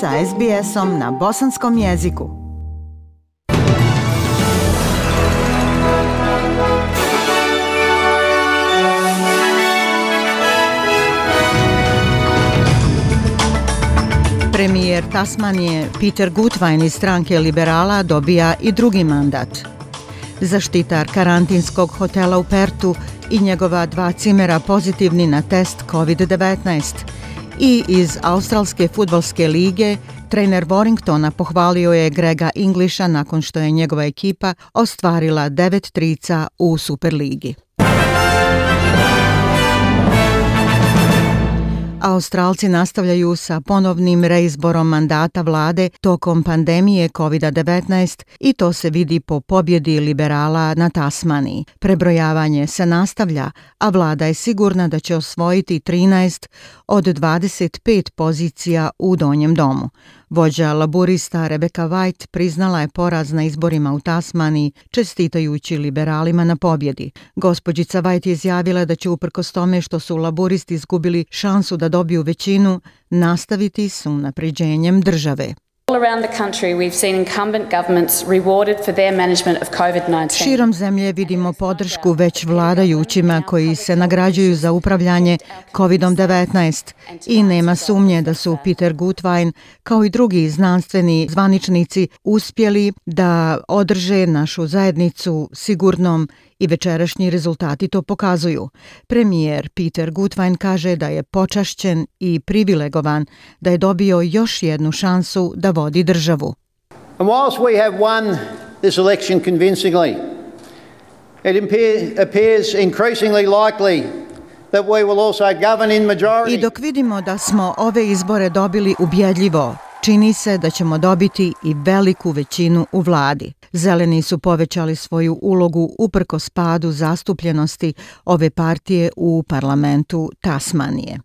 sa SBS-om na bosanskom jeziku. Premijer Tasmanije Peter Gutwein iz stranke liberala dobija i drugi mandat. Zaštitar karantinskog hotela u Pertu i njegova dva cimera pozitivni na test COVID-19 i iz Australske futbalske lige trener Warringtona pohvalio je Grega Englisha nakon što je njegova ekipa ostvarila devet trica u Superligi. Australci nastavljaju sa ponovnim reizborom mandata vlade tokom pandemije COVID-19 i to se vidi po pobjedi liberala na Tasmaniji. Prebrojavanje se nastavlja, a vlada je sigurna da će osvojiti 13 od 25 pozicija u Donjem domu. Vođa laburista Rebecca White priznala je poraz na izborima u Tasmaniji, čestitajući liberalima na pobjedi. Gospođica White je izjavila da će uprkos tome što su laburisti izgubili šansu da dobiju većinu, nastaviti s unapređenjem države. Širom zemlje vidimo podršku već vladajućima koji se nagrađuju za upravljanje COVID-19 i nema sumnje da su Peter Gutwein kao i drugi znanstveni zvaničnici uspjeli da održe našu zajednicu sigurnom i večerašnji rezultati to pokazuju. Premijer Peter Gutwein kaže da je počašćen i privilegovan da je dobio još jednu šansu da vodi državu. And whilst we have won this election convincingly, it appears increasingly likely I dok vidimo da smo ove izbore dobili ubjedljivo, čini se da ćemo dobiti i veliku većinu u vladi. Zeleni su povećali svoju ulogu uprko spadu zastupljenosti ove partije u parlamentu Tasmanije.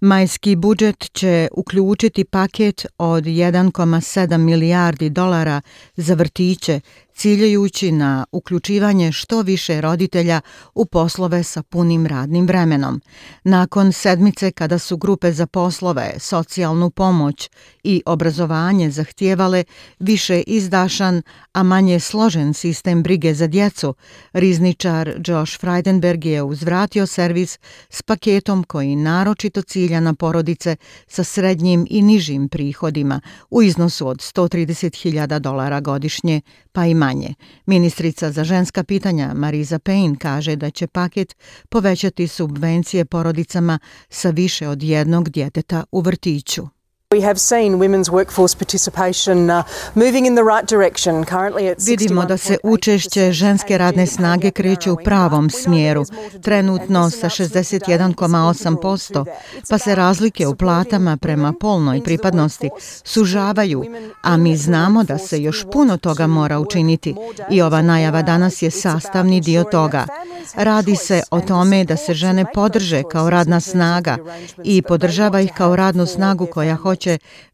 Majski budžet će uključiti paket od 1,7 milijardi dolara za vrtiće, ciljajući na uključivanje što više roditelja u poslove sa punim radnim vremenom. Nakon sedmice kada su grupe za poslove, socijalnu pomoć i obrazovanje zahtijevale više izdašan, a manje složen sistem brige za djecu, rizničar Josh Freidenberg je uzvratio servis s paketom koji naročito cilja na porodice sa srednjim i nižim prihodima u iznosu od 130.000 dolara godišnje, pa i manje. Ministrica za ženska pitanja Mariza Payne kaže da će paket povećati subvencije porodicama sa više od jednog djeteta u vrtiću. Vidimo da se učešće ženske radne snage kreće u pravom smjeru, trenutno sa 61,8%, pa se razlike u platama prema polnoj pripadnosti sužavaju, a mi znamo da se još puno toga mora učiniti i ova najava danas je sastavni dio toga. Radi se o tome da se žene podrže kao radna snaga i podržava ih kao radnu snagu koja hoće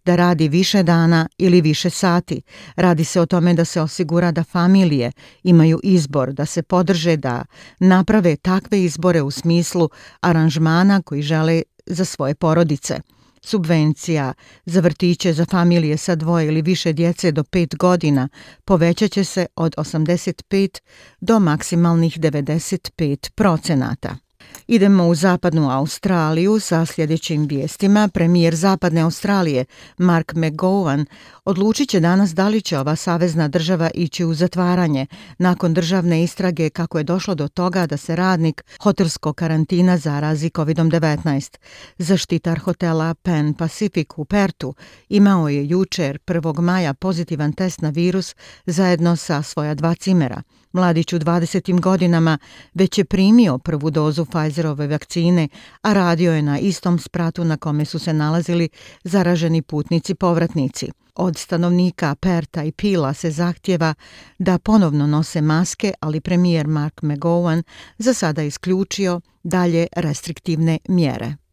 da radi više dana ili više sati. Radi se o tome da se osigura da familije imaju izbor, da se podrže da naprave takve izbore u smislu aranžmana koji žele za svoje porodice. Subvencija za vrtiće za familije sa dvoje ili više djece do pet godina povećaće se od 85 do maksimalnih 95 procenata. Idemo u zapadnu Australiju sa sljedećim vijestima. Premijer zapadne Australije Mark McGowan odlučit će danas da li će ova savezna država ići u zatvaranje nakon državne istrage kako je došlo do toga da se radnik hotelskog karantina zarazi COVID-19. Zaštitar hotela Pan Pacific u Pertu imao je jučer 1. maja pozitivan test na virus zajedno sa svoja dva cimera. Mladić u 20. godinama već je primio prvu dozu Pfizerove vakcine, a radio je na istom spratu na kome su se nalazili zaraženi putnici povratnici. Od stanovnika Perta i Pila se zahtjeva da ponovno nose maske, ali premijer Mark McGowan za sada isključio dalje restriktivne mjere.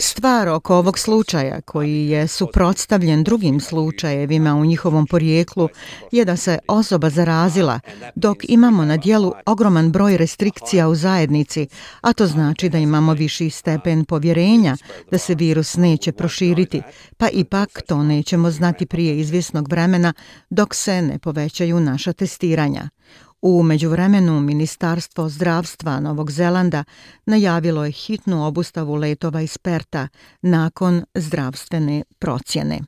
Stvar oko ovog slučaja koji je suprotstavljen drugim slučajevima u njihovom porijeklu je da se osoba zarazila dok imamo na dijelu ogroman broj restrikcija u zajednici, a to znači da imamo viši stepen povjerenja da se virus neće proširiti, pa ipak to nećemo znati prije izvjesnog vremena dok se ne povećaju naša testiranja. U međuvremenu Ministarstvo zdravstva Novog Zelanda najavilo je hitnu obustavu letova iz Perta nakon zdravstvene procjene.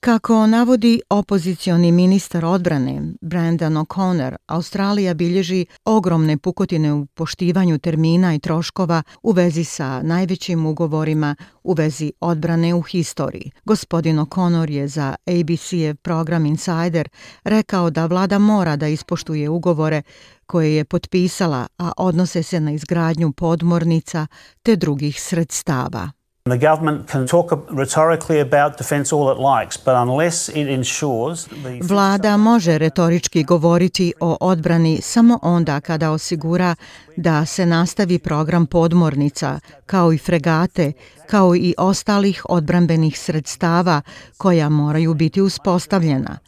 Kako navodi opozicioni ministar odbrane Brandon O'Connor, Australija bilježi ogromne pukotine u poštivanju termina i troškova u vezi sa najvećim ugovorima u vezi odbrane u historiji. Gospodin O'Connor je za ABC-ev program Insider rekao da vlada mora da ispoštuje ugovore koje je potpisala, a odnose se na izgradnju podmornica te drugih sredstava. The government can talk rhetorically about defense all it likes, but unless it ensures the Vlada može retorički govoriti o odbrani samo onda kada osigura da se nastavi program podmornica, kao i fregate, kao i ostalih odbranbenih sredstava koja moraju biti uspostavljena.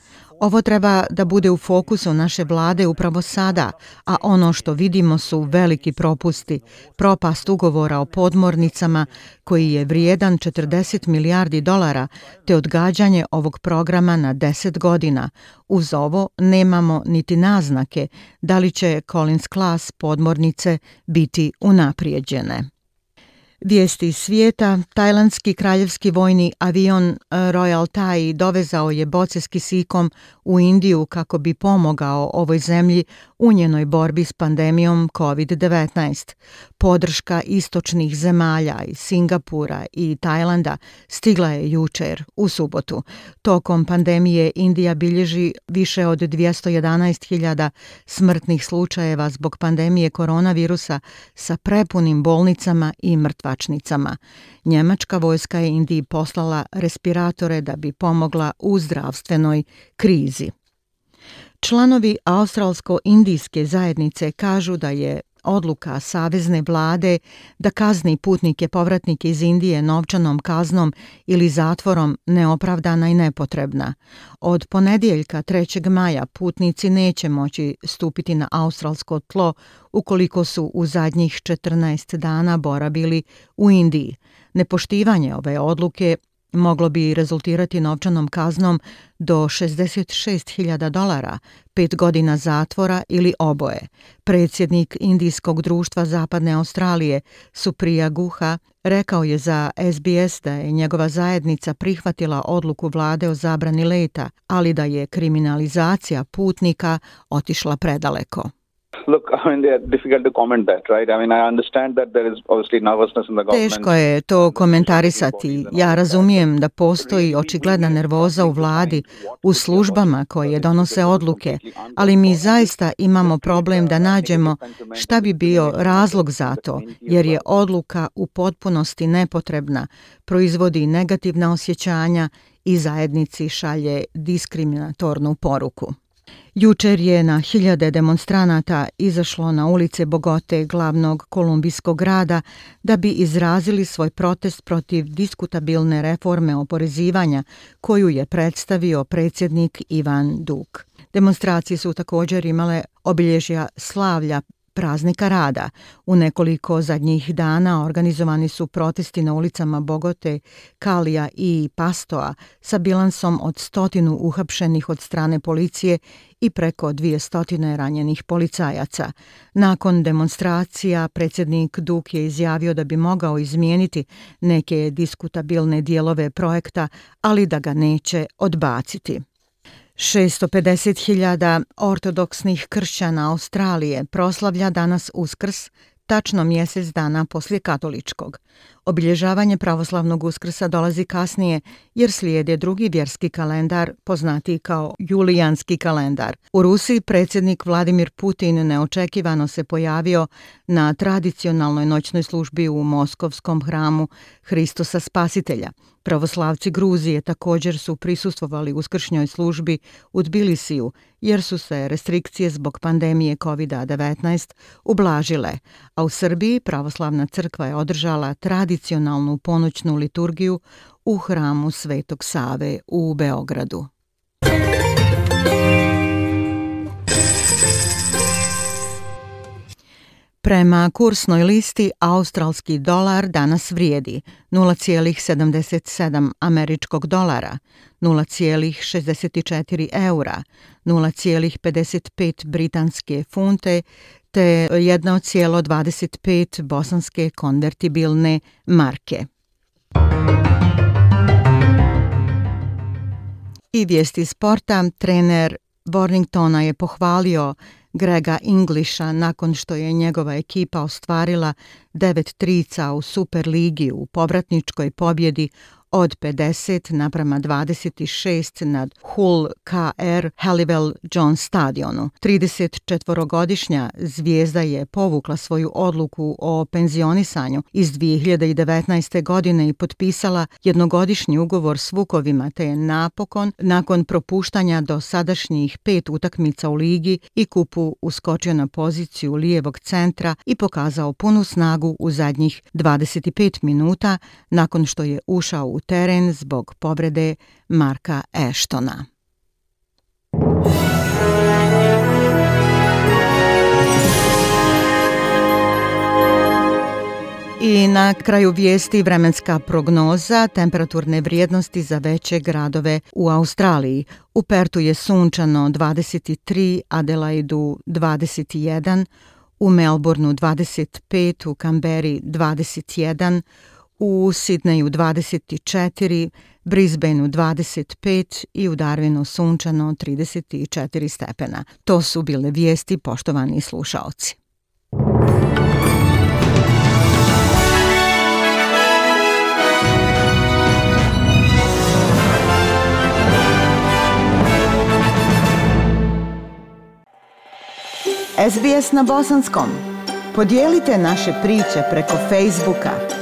Ovo treba da bude u fokusu naše vlade upravo sada, a ono što vidimo su veliki propusti, propast ugovora o podmornicama koji je vrijedan 40 milijardi dolara, te odgađanje ovog programa na 10 godina. Uz ovo nemamo niti naznake da li će Collins Class podmornice biti unaprijeđene. Vijesti iz svijeta, tajlandski kraljevski vojni avion e, Royal Thai dovezao je boce s kisikom u Indiju kako bi pomogao ovoj zemlji u njenoj borbi s pandemijom COVID-19. Podrška istočnih zemalja iz Singapura i Tajlanda stigla je jučer u subotu. Tokom pandemije Indija bilježi više od 211.000 smrtnih slučajeva zbog pandemije koronavirusa sa prepunim bolnicama i mrtvačnicama. Njemačka vojska je Indiji poslala respiratore da bi pomogla u zdravstvenoj krizi. Članovi australsko-indijske zajednice kažu da je odluka savezne vlade da kazni putnike povratnike iz Indije novčanom kaznom ili zatvorom neopravdana i nepotrebna. Od ponedjeljka 3. maja putnici neće moći stupiti na australsko tlo ukoliko su u zadnjih 14 dana boravili u Indiji. Nepoštivanje ove odluke moglo bi rezultirati novčanom kaznom do 66.000 dolara, pet godina zatvora ili oboje. Predsjednik Indijskog društva Zapadne Australije, Supriya Guha, rekao je za SBS da je njegova zajednica prihvatila odluku vlade o zabrani leta, ali da je kriminalizacija putnika otišla predaleko. Look, I mean, are difficult to comment that, right? I mean, I understand that there is obviously nervousness in the government. Teško je to komentarisati. Ja razumijem da postoji očigledna nervoza u vladi, u službama koje donose odluke, ali mi zaista imamo problem da nađemo šta bi bio razlog za to, jer je odluka u potpunosti nepotrebna, proizvodi negativna osjećanja i zajednici šalje diskriminatornu poruku. Jučer je na hiljade demonstranata izašlo na ulice Bogote, glavnog kolumbijskog grada, da bi izrazili svoj protest protiv diskutabilne reforme oporezivanja koju je predstavio predsjednik Ivan Duk. Demonstracije su također imale obilježja slavlja praznika rada. U nekoliko zadnjih dana organizovani su protesti na ulicama Bogote, Kalija i Pastoa sa bilansom od stotinu uhapšenih od strane policije i preko dvije stotine ranjenih policajaca. Nakon demonstracija, predsjednik Duk je izjavio da bi mogao izmijeniti neke diskutabilne dijelove projekta, ali da ga neće odbaciti. 650.000 ortodoksnih kršćana Australije proslavlja danas Uskrs, tačno mjesec dana poslije katoličkog. Obilježavanje pravoslavnog uskrsa dolazi kasnije jer slijede drugi vjerski kalendar poznati kao Julijanski kalendar. U Rusiji predsjednik Vladimir Putin neočekivano se pojavio na tradicionalnoj noćnoj službi u Moskovskom hramu Hristosa Spasitelja – Pravoslavci Gruzije također su prisustvovali uskršnjoj službi u Tbilisiju jer su se restrikcije zbog pandemije COVID-19 ublažile, a u Srbiji pravoslavna crkva je održala tradicionalnu tradicionalnu ponoćnu liturgiju u hramu Svetog Save u Beogradu. Prema kursnoj listi, australski dolar danas vrijedi 0,77 američkog dolara, 0,64 eura, 0,55 britanske funte te 1,25 bosanske konvertibilne marke. I vijesti sporta, trener Borningtona je pohvalio Grega Englisha nakon što je njegova ekipa ostvarila devet trica u Superligi u povratničkoj pobjedi od 50 naprama 26 nad Hull KR Halliwell John stadionu. 34-godišnja zvijezda je povukla svoju odluku o penzionisanju iz 2019. godine i potpisala jednogodišnji ugovor s Vukovima te je napokon, nakon propuštanja do sadašnjih pet utakmica u ligi i kupu uskočio na poziciju lijevog centra i pokazao punu snagu u zadnjih 25 minuta nakon što je ušao u teren zbog povrede Marka Eštona. I na kraju vijesti vremenska prognoza temperaturne vrijednosti za veće gradove u Australiji. U Pertu je sunčano 23, Adelaidu 21, u Melbourneu 25, u Kamberi 21, u Sidneju 24, Brisbaneu 25 i u Darwinu sunčano 34 stepena. To su bile vijesti, poštovani slušaoci. SBS na bosanskom. Podijelite naše priče preko Facebooka.